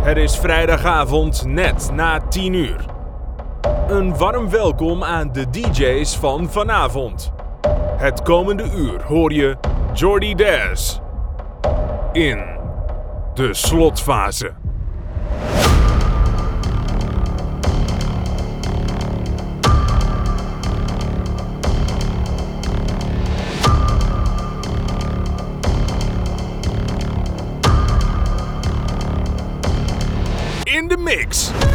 Het is vrijdagavond net na 10 uur. Een warm welkom aan de DJ's van vanavond. Het komende uur hoor je Jordy Dez in de slotfase. Mix.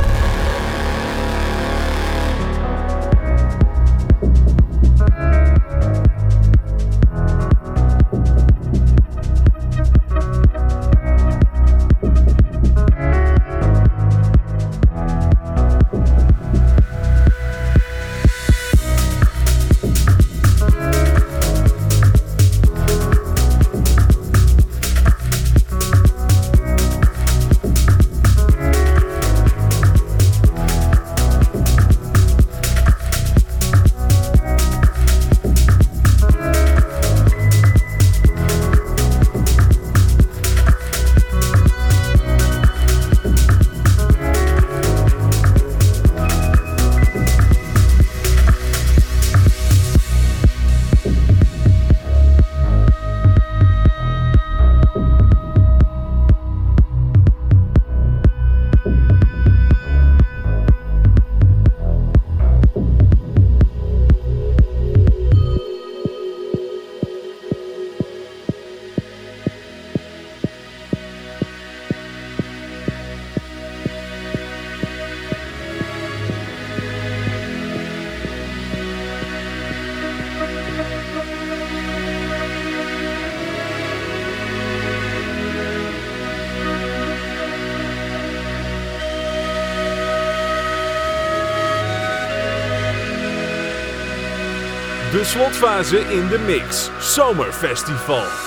Slotfase in de mix. Zomerfestival.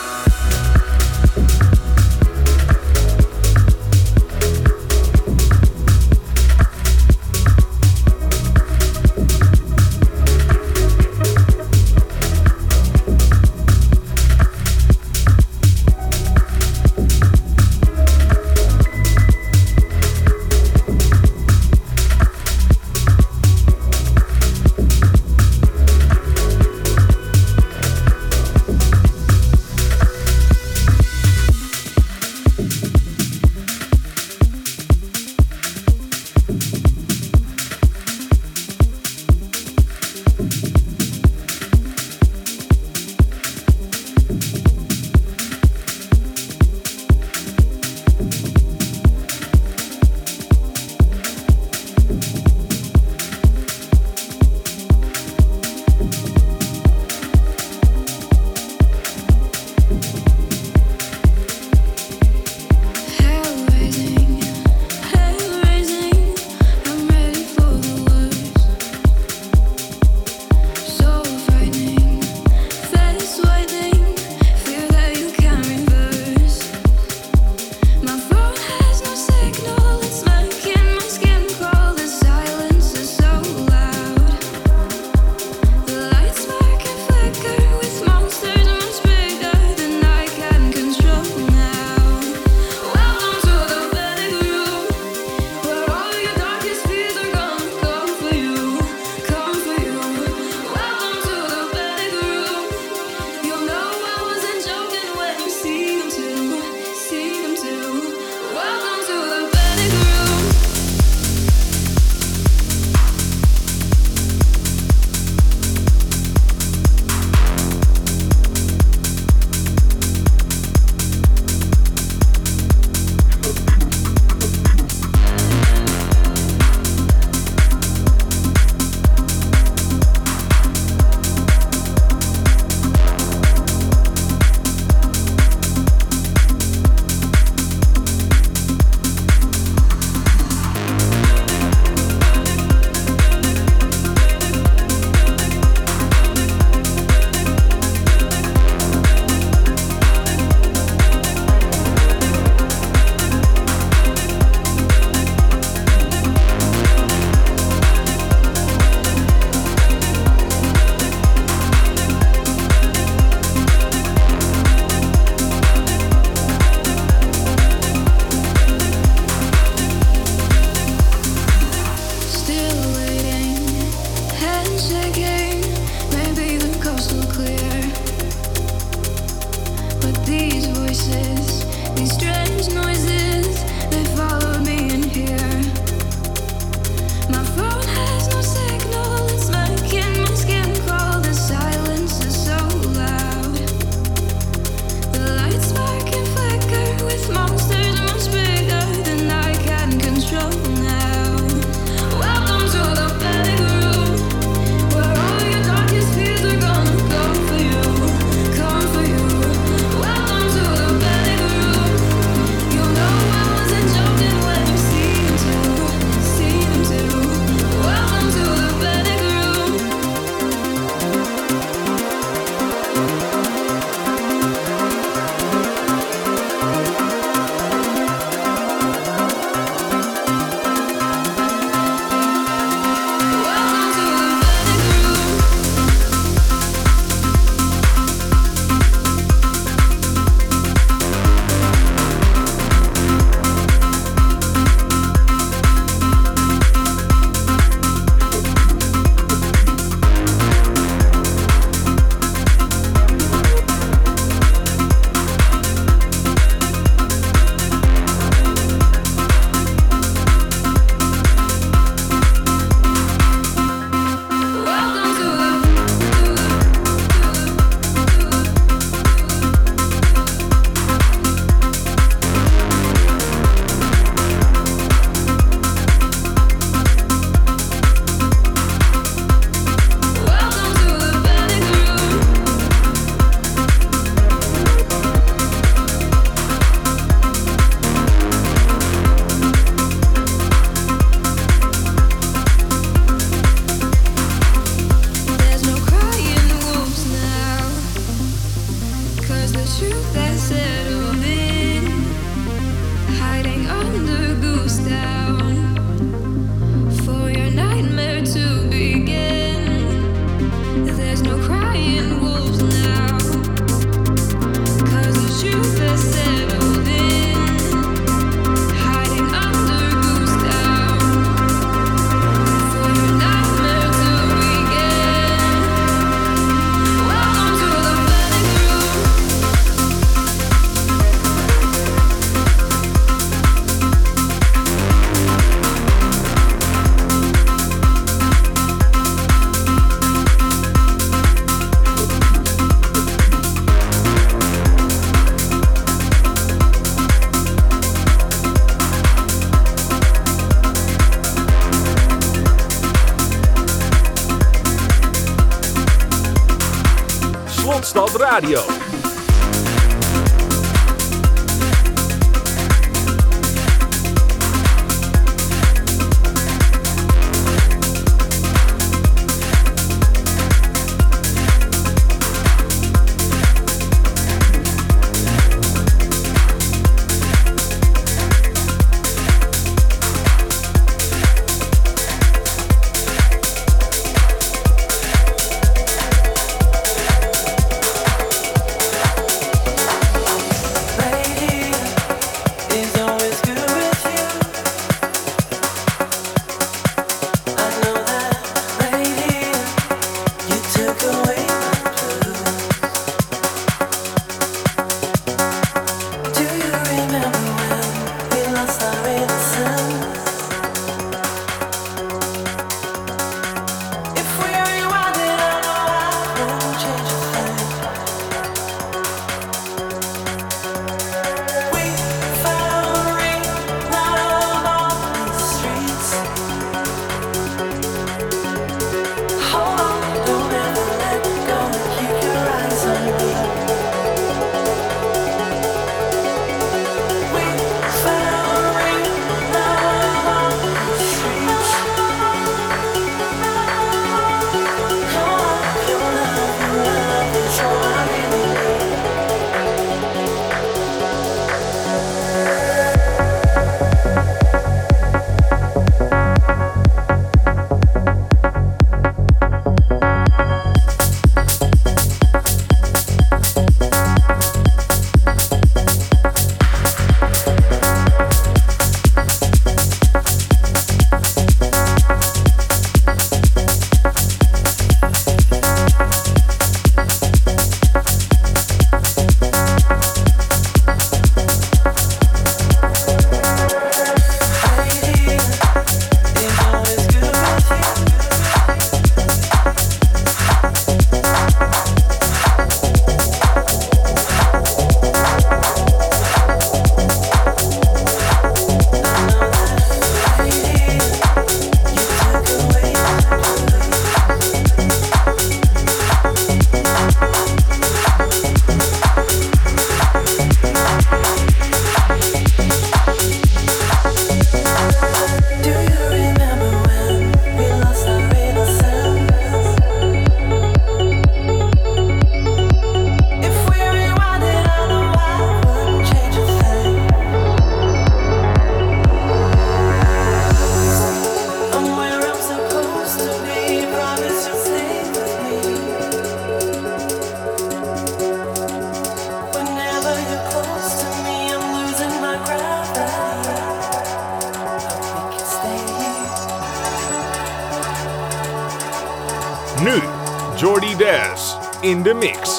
In the mix.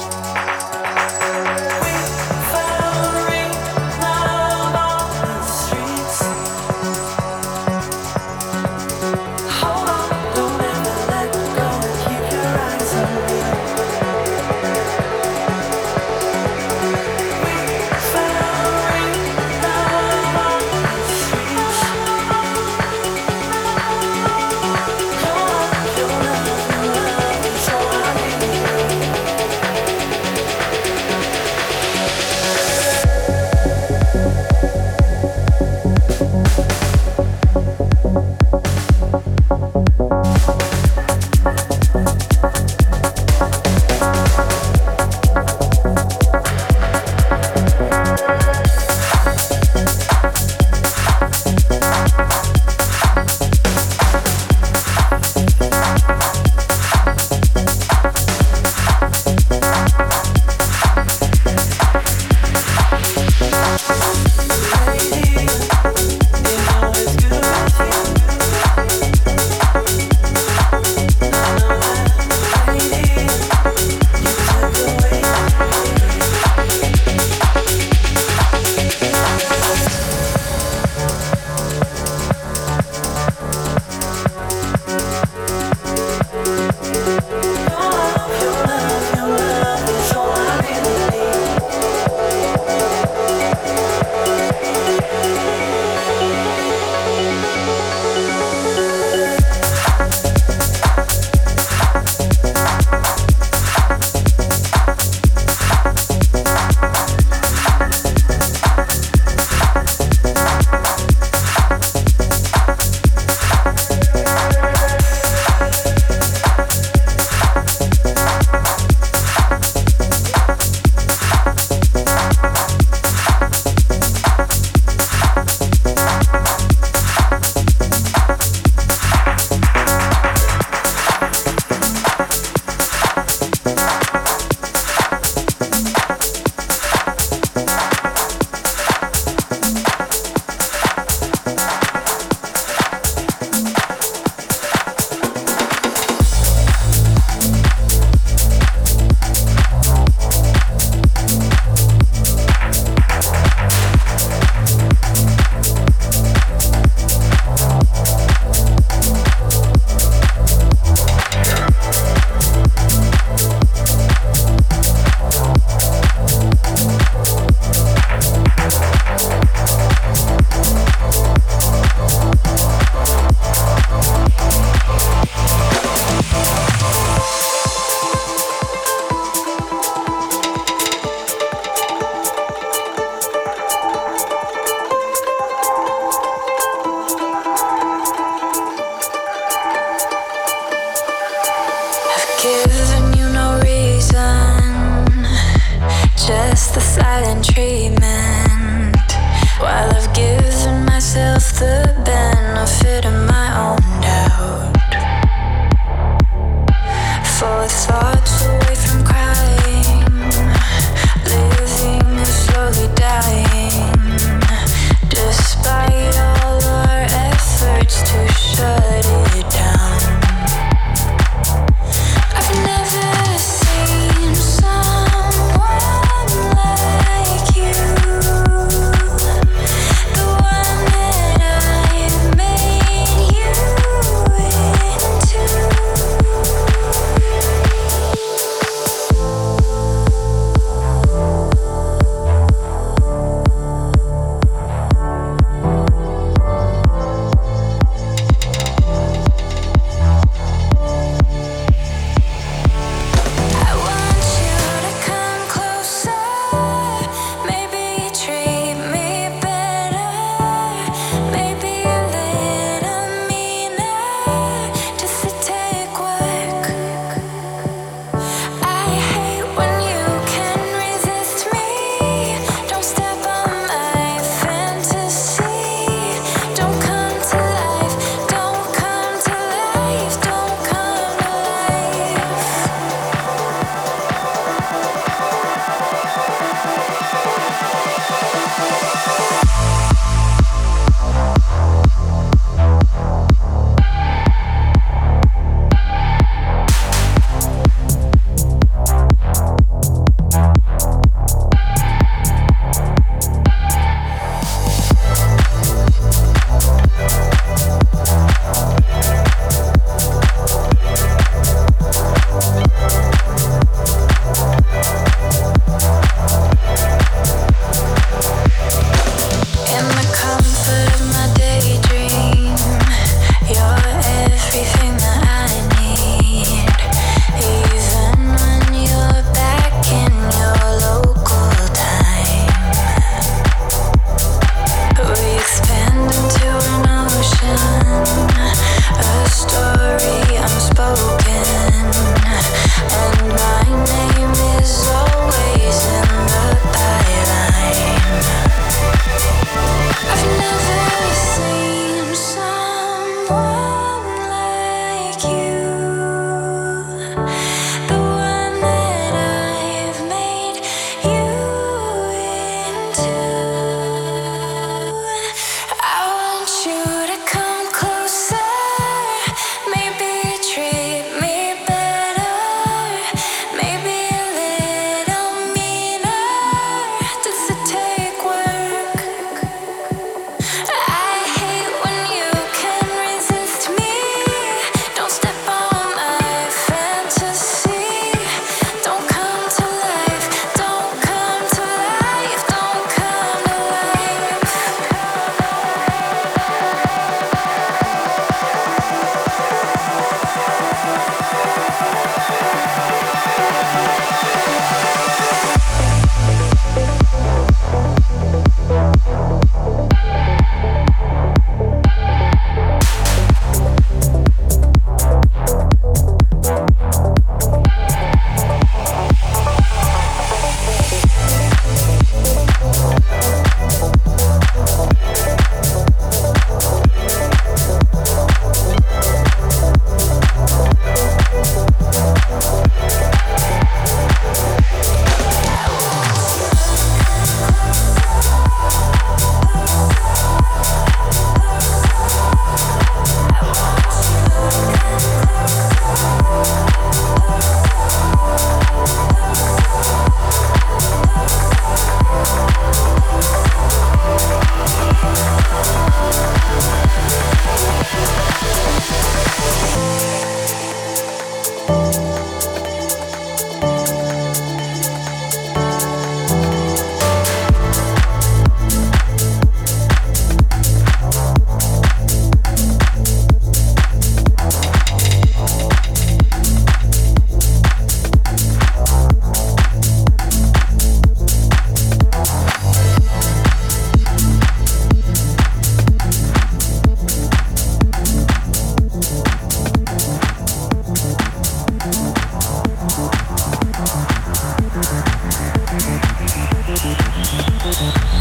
Thank you.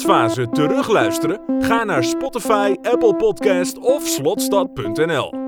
Slotfase terugluisteren? Ga naar Spotify, Apple Podcast of slotstad.nl.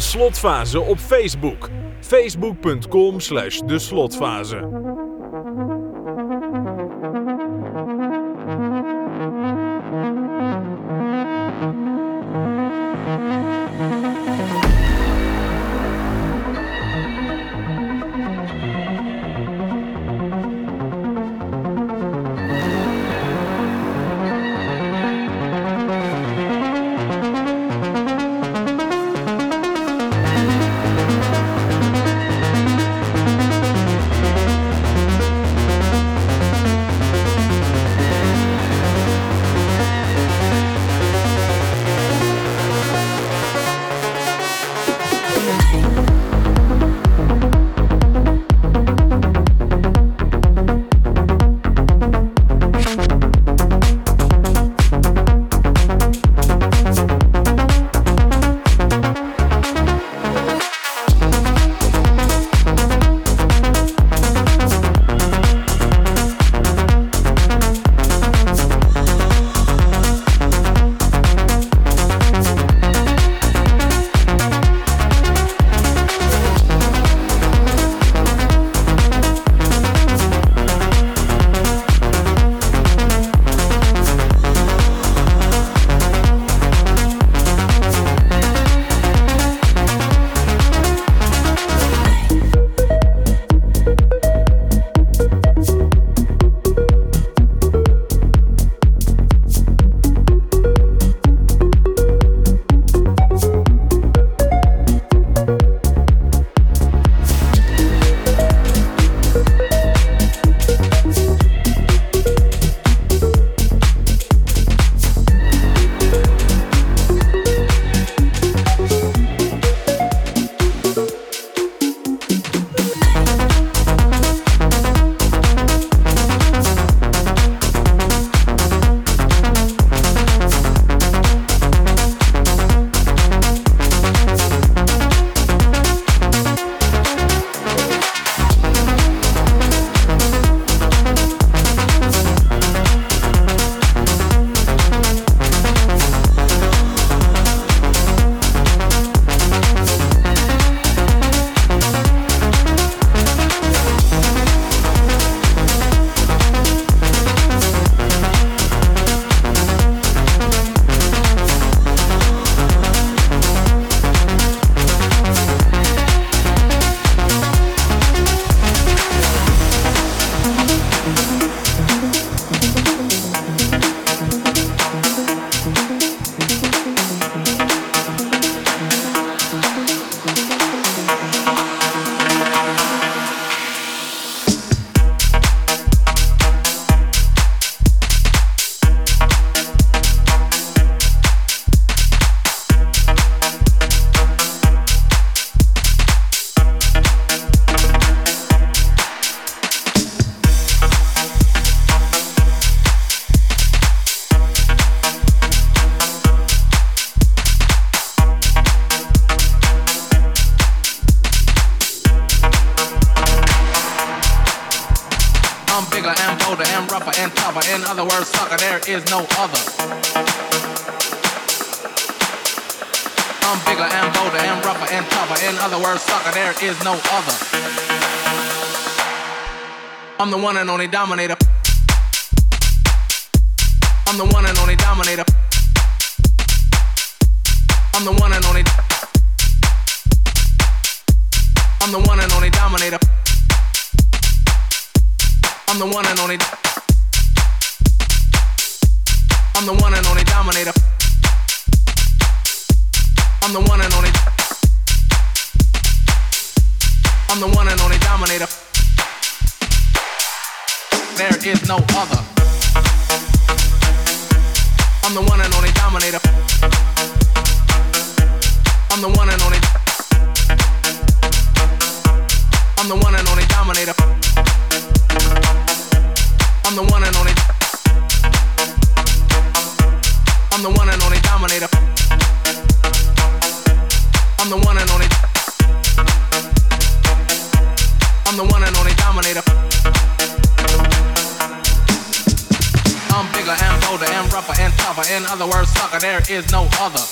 Slotfase op Facebook. Facebook.com slash de slotfase. One and only dominator. I'm the one and only dominator. I'm the one and only. I'm the one and only dominator. I'm the one and only. I'm the one and only dominator. I'm the one and only. I'm the one and only dominator. There is no other. I'm the one and only dominator. I'm the one and only. I'm the one and only dominator. I'm the one and only. I'm the one and only dominator. I'm the one and only. I'm the one and only dominator. Bolder and rougher and tougher. In other words, sucker, there is no other.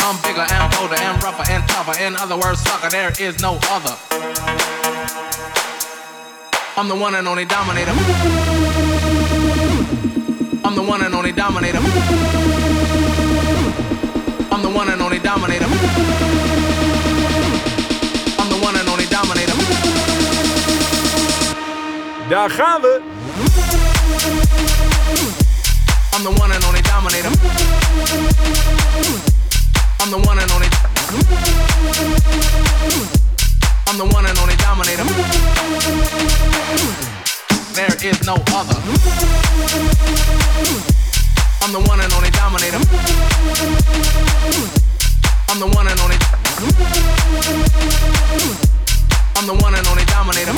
I'm bigger and bolder and rougher and tougher. In other words, sucker, there is no other. I'm the one and only dominator. I'm the one and only dominator. I'm the one and only dominator. I'm the one and only dominator. Daar gaan we! I'm the one and only dominator. I'm the one and only. I'm the one and only dominator. There is no other. I'm the one and only dominator. I'm the one and only. I'm the one and only dominator.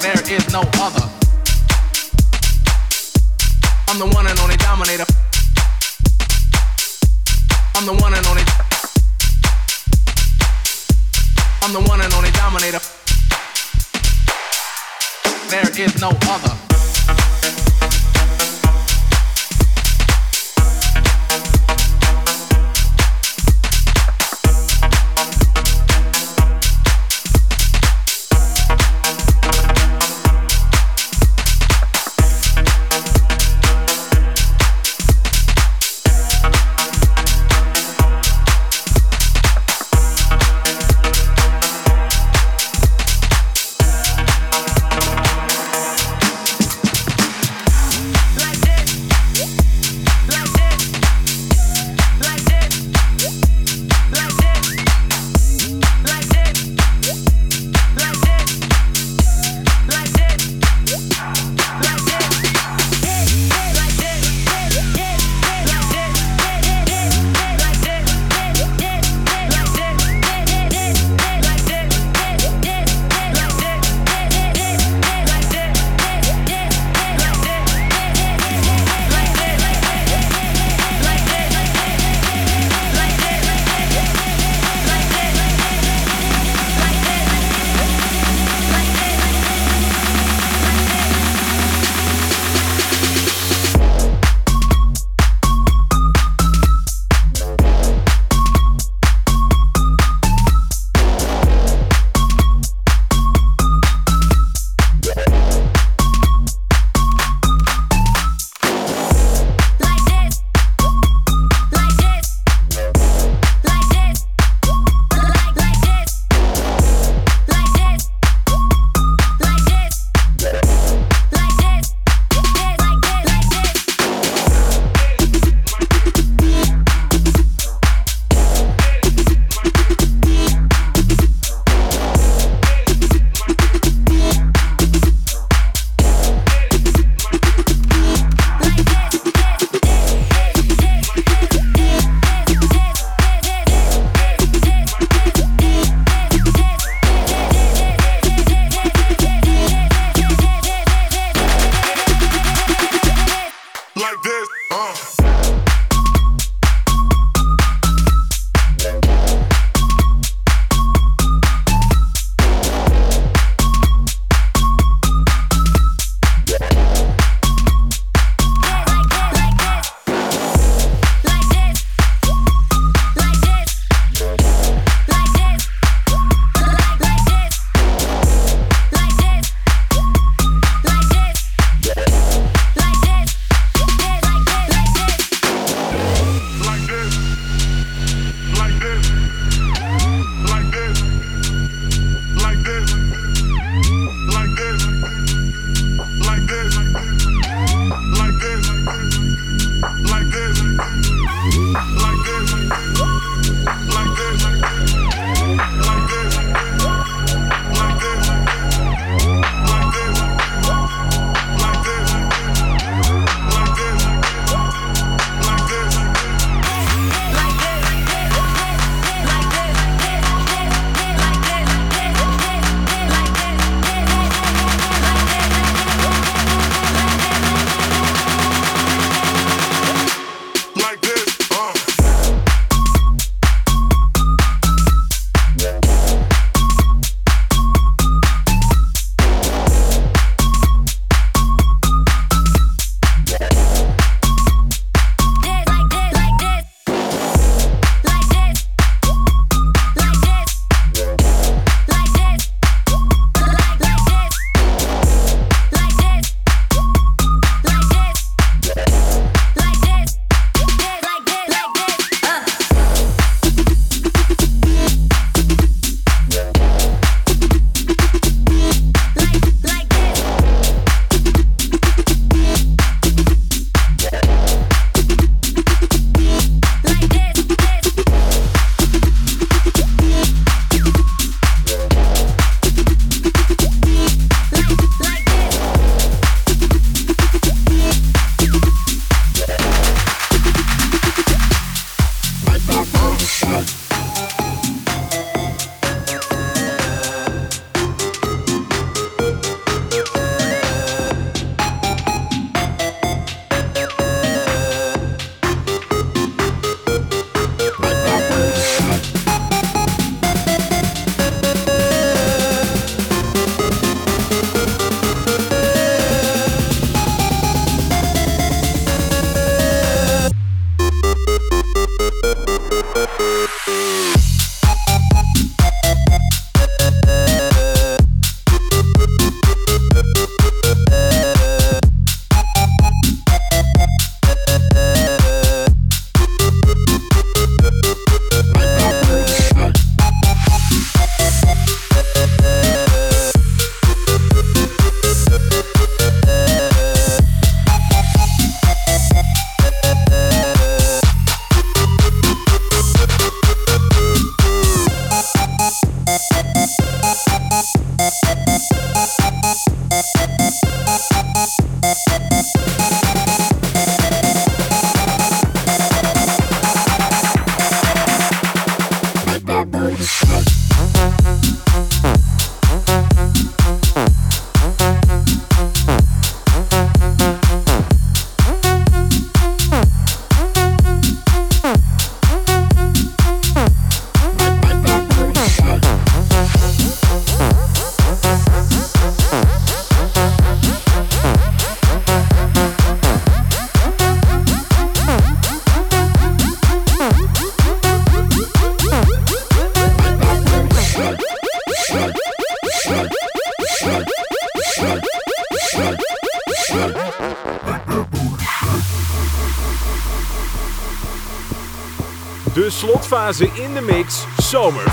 There is no other. I'm the one and only dominator. I'm the one and only. I'm the one and only dominator. There is no other.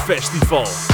Zomerfestival.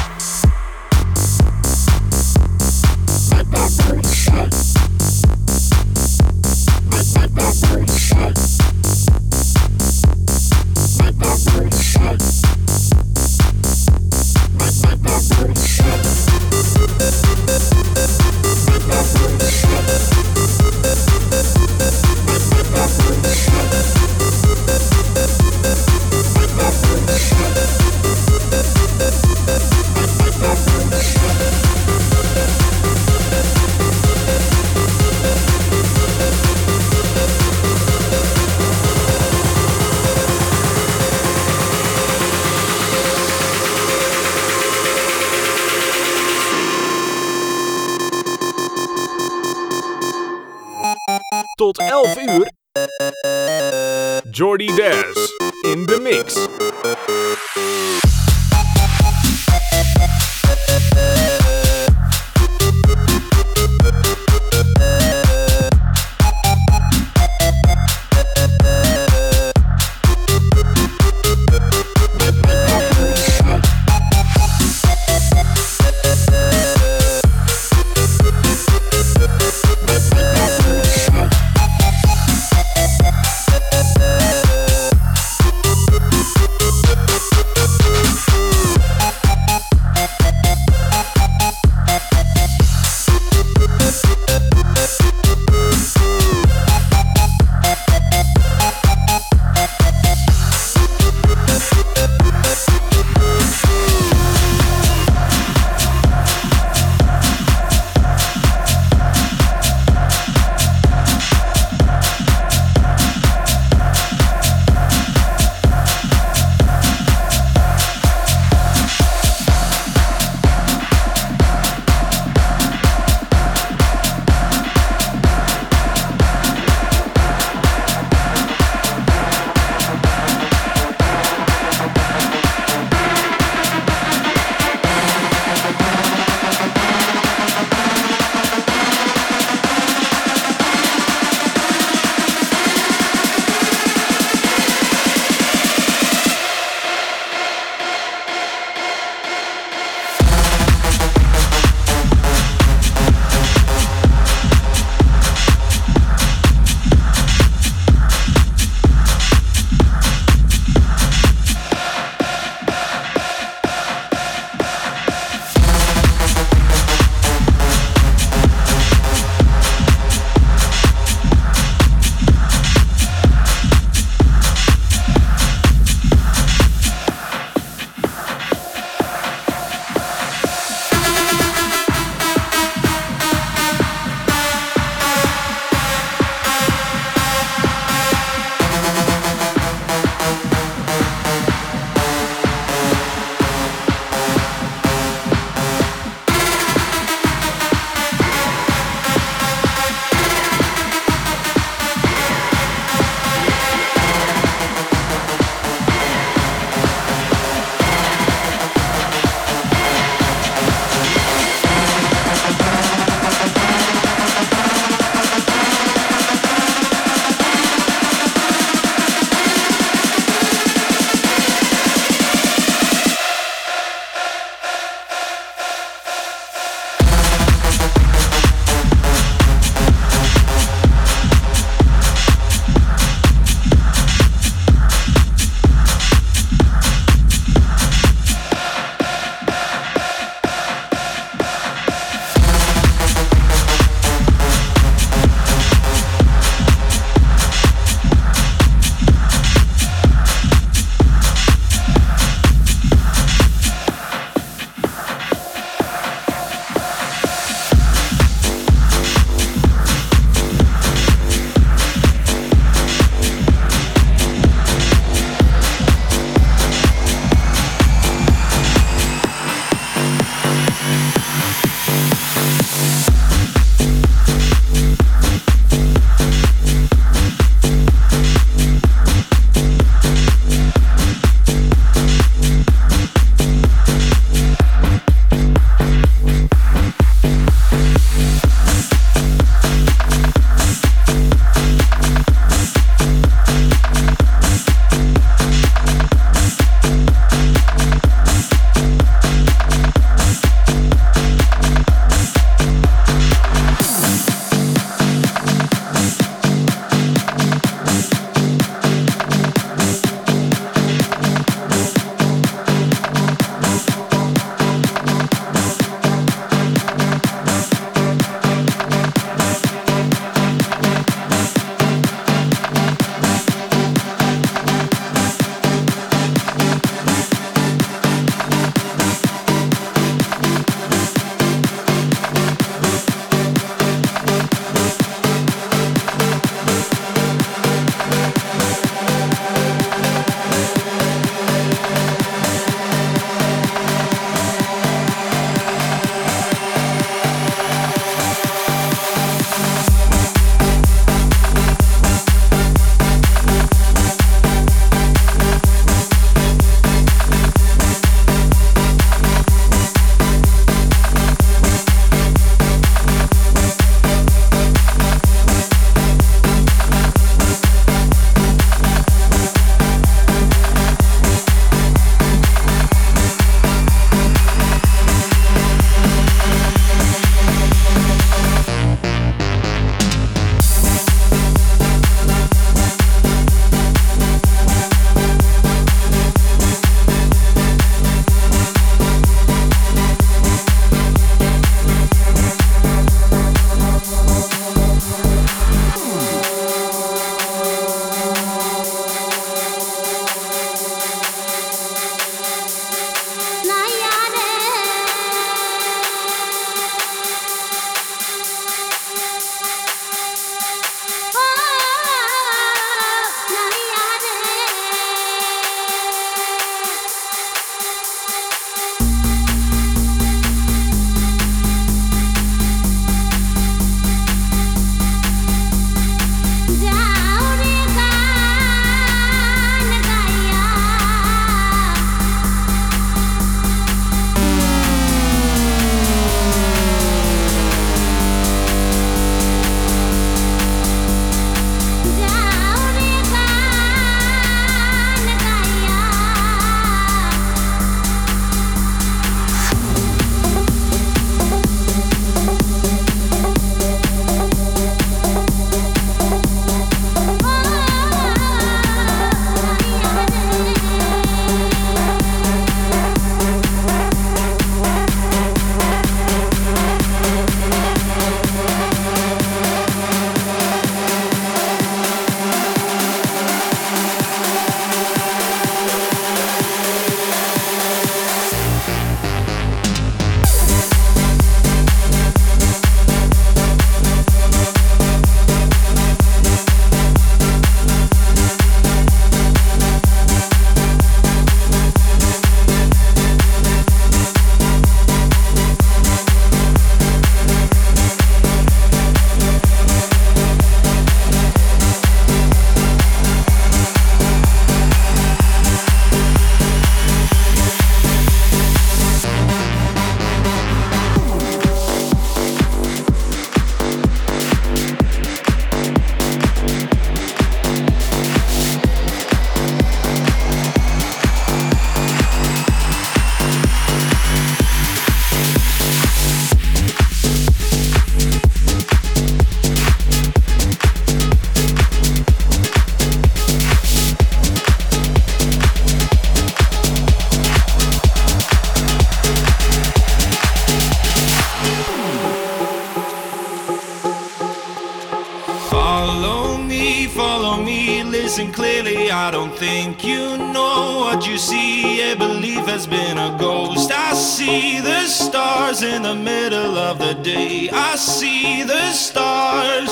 Listen clearly. I don't think you know what you see. Yeah, belief has been a ghost. I see the stars in the middle of the day. I see the stars.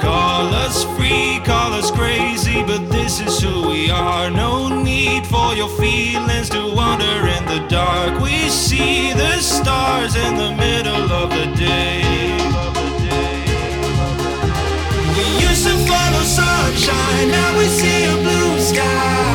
Call us free, call us crazy, but this is who we are. No need for your feelings to wander in the dark. We see the stars in the middle of the day. Sunshine, now we see a blue sky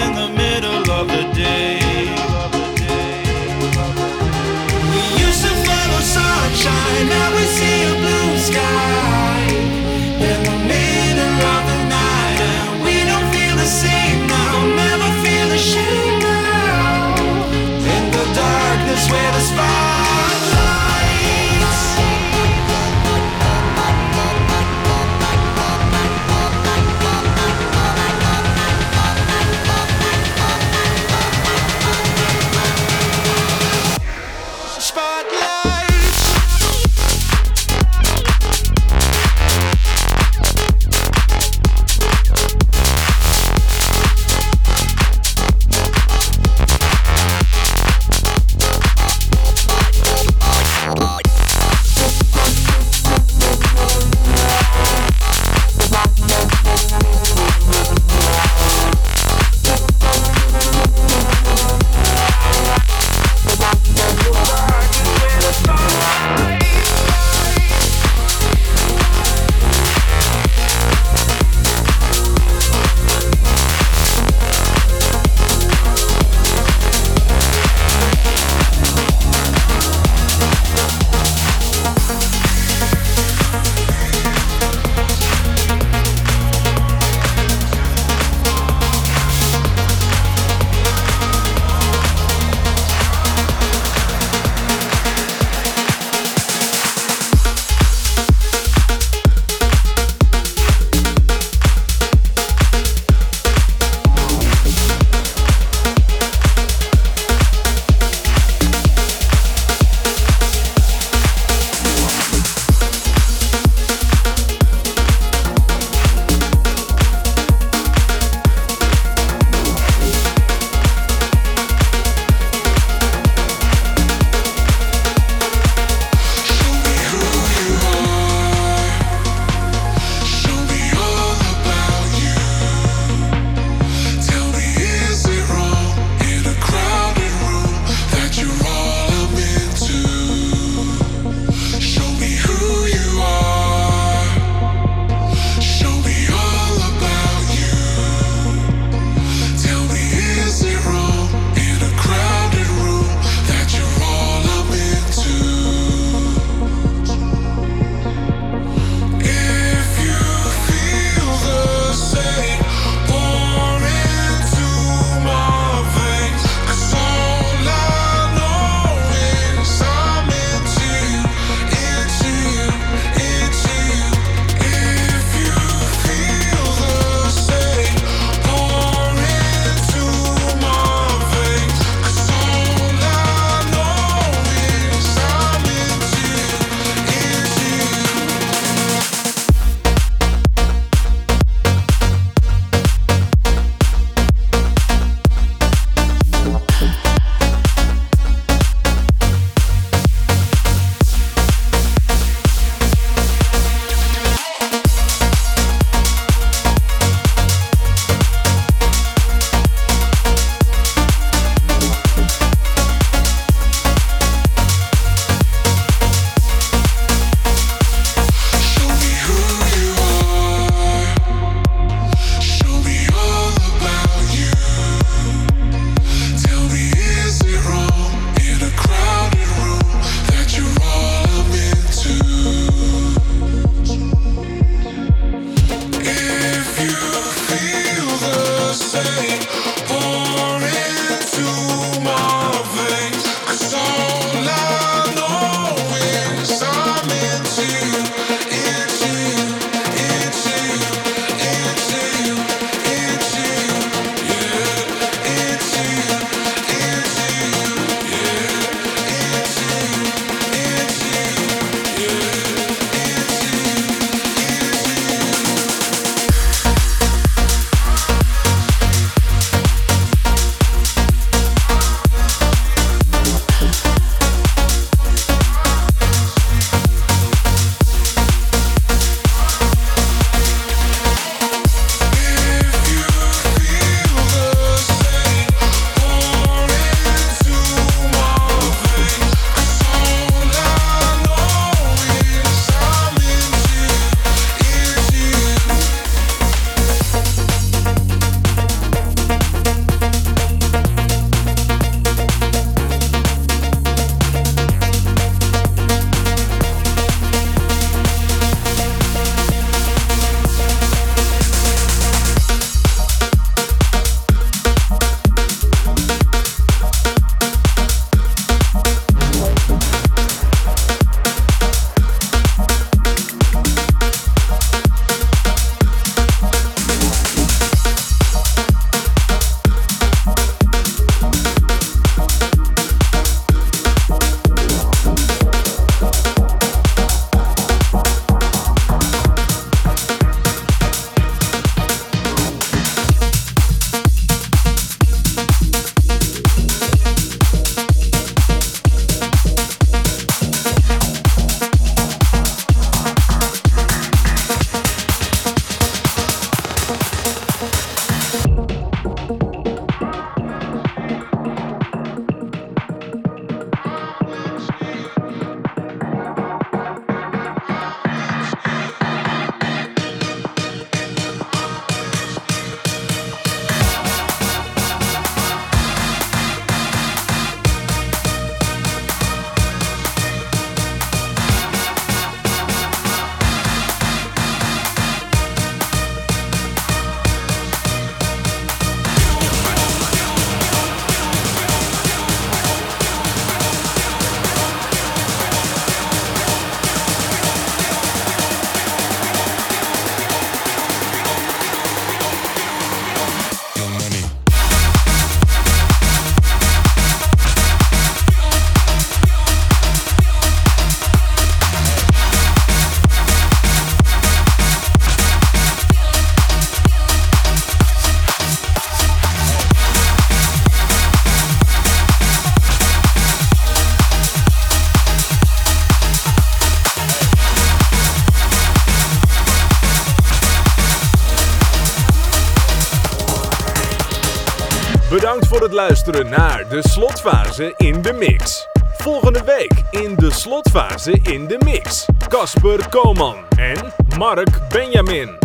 in the luisteren naar de slotfase in de mix. Volgende week in de slotfase in de mix. Casper Koman en Mark Benjamin.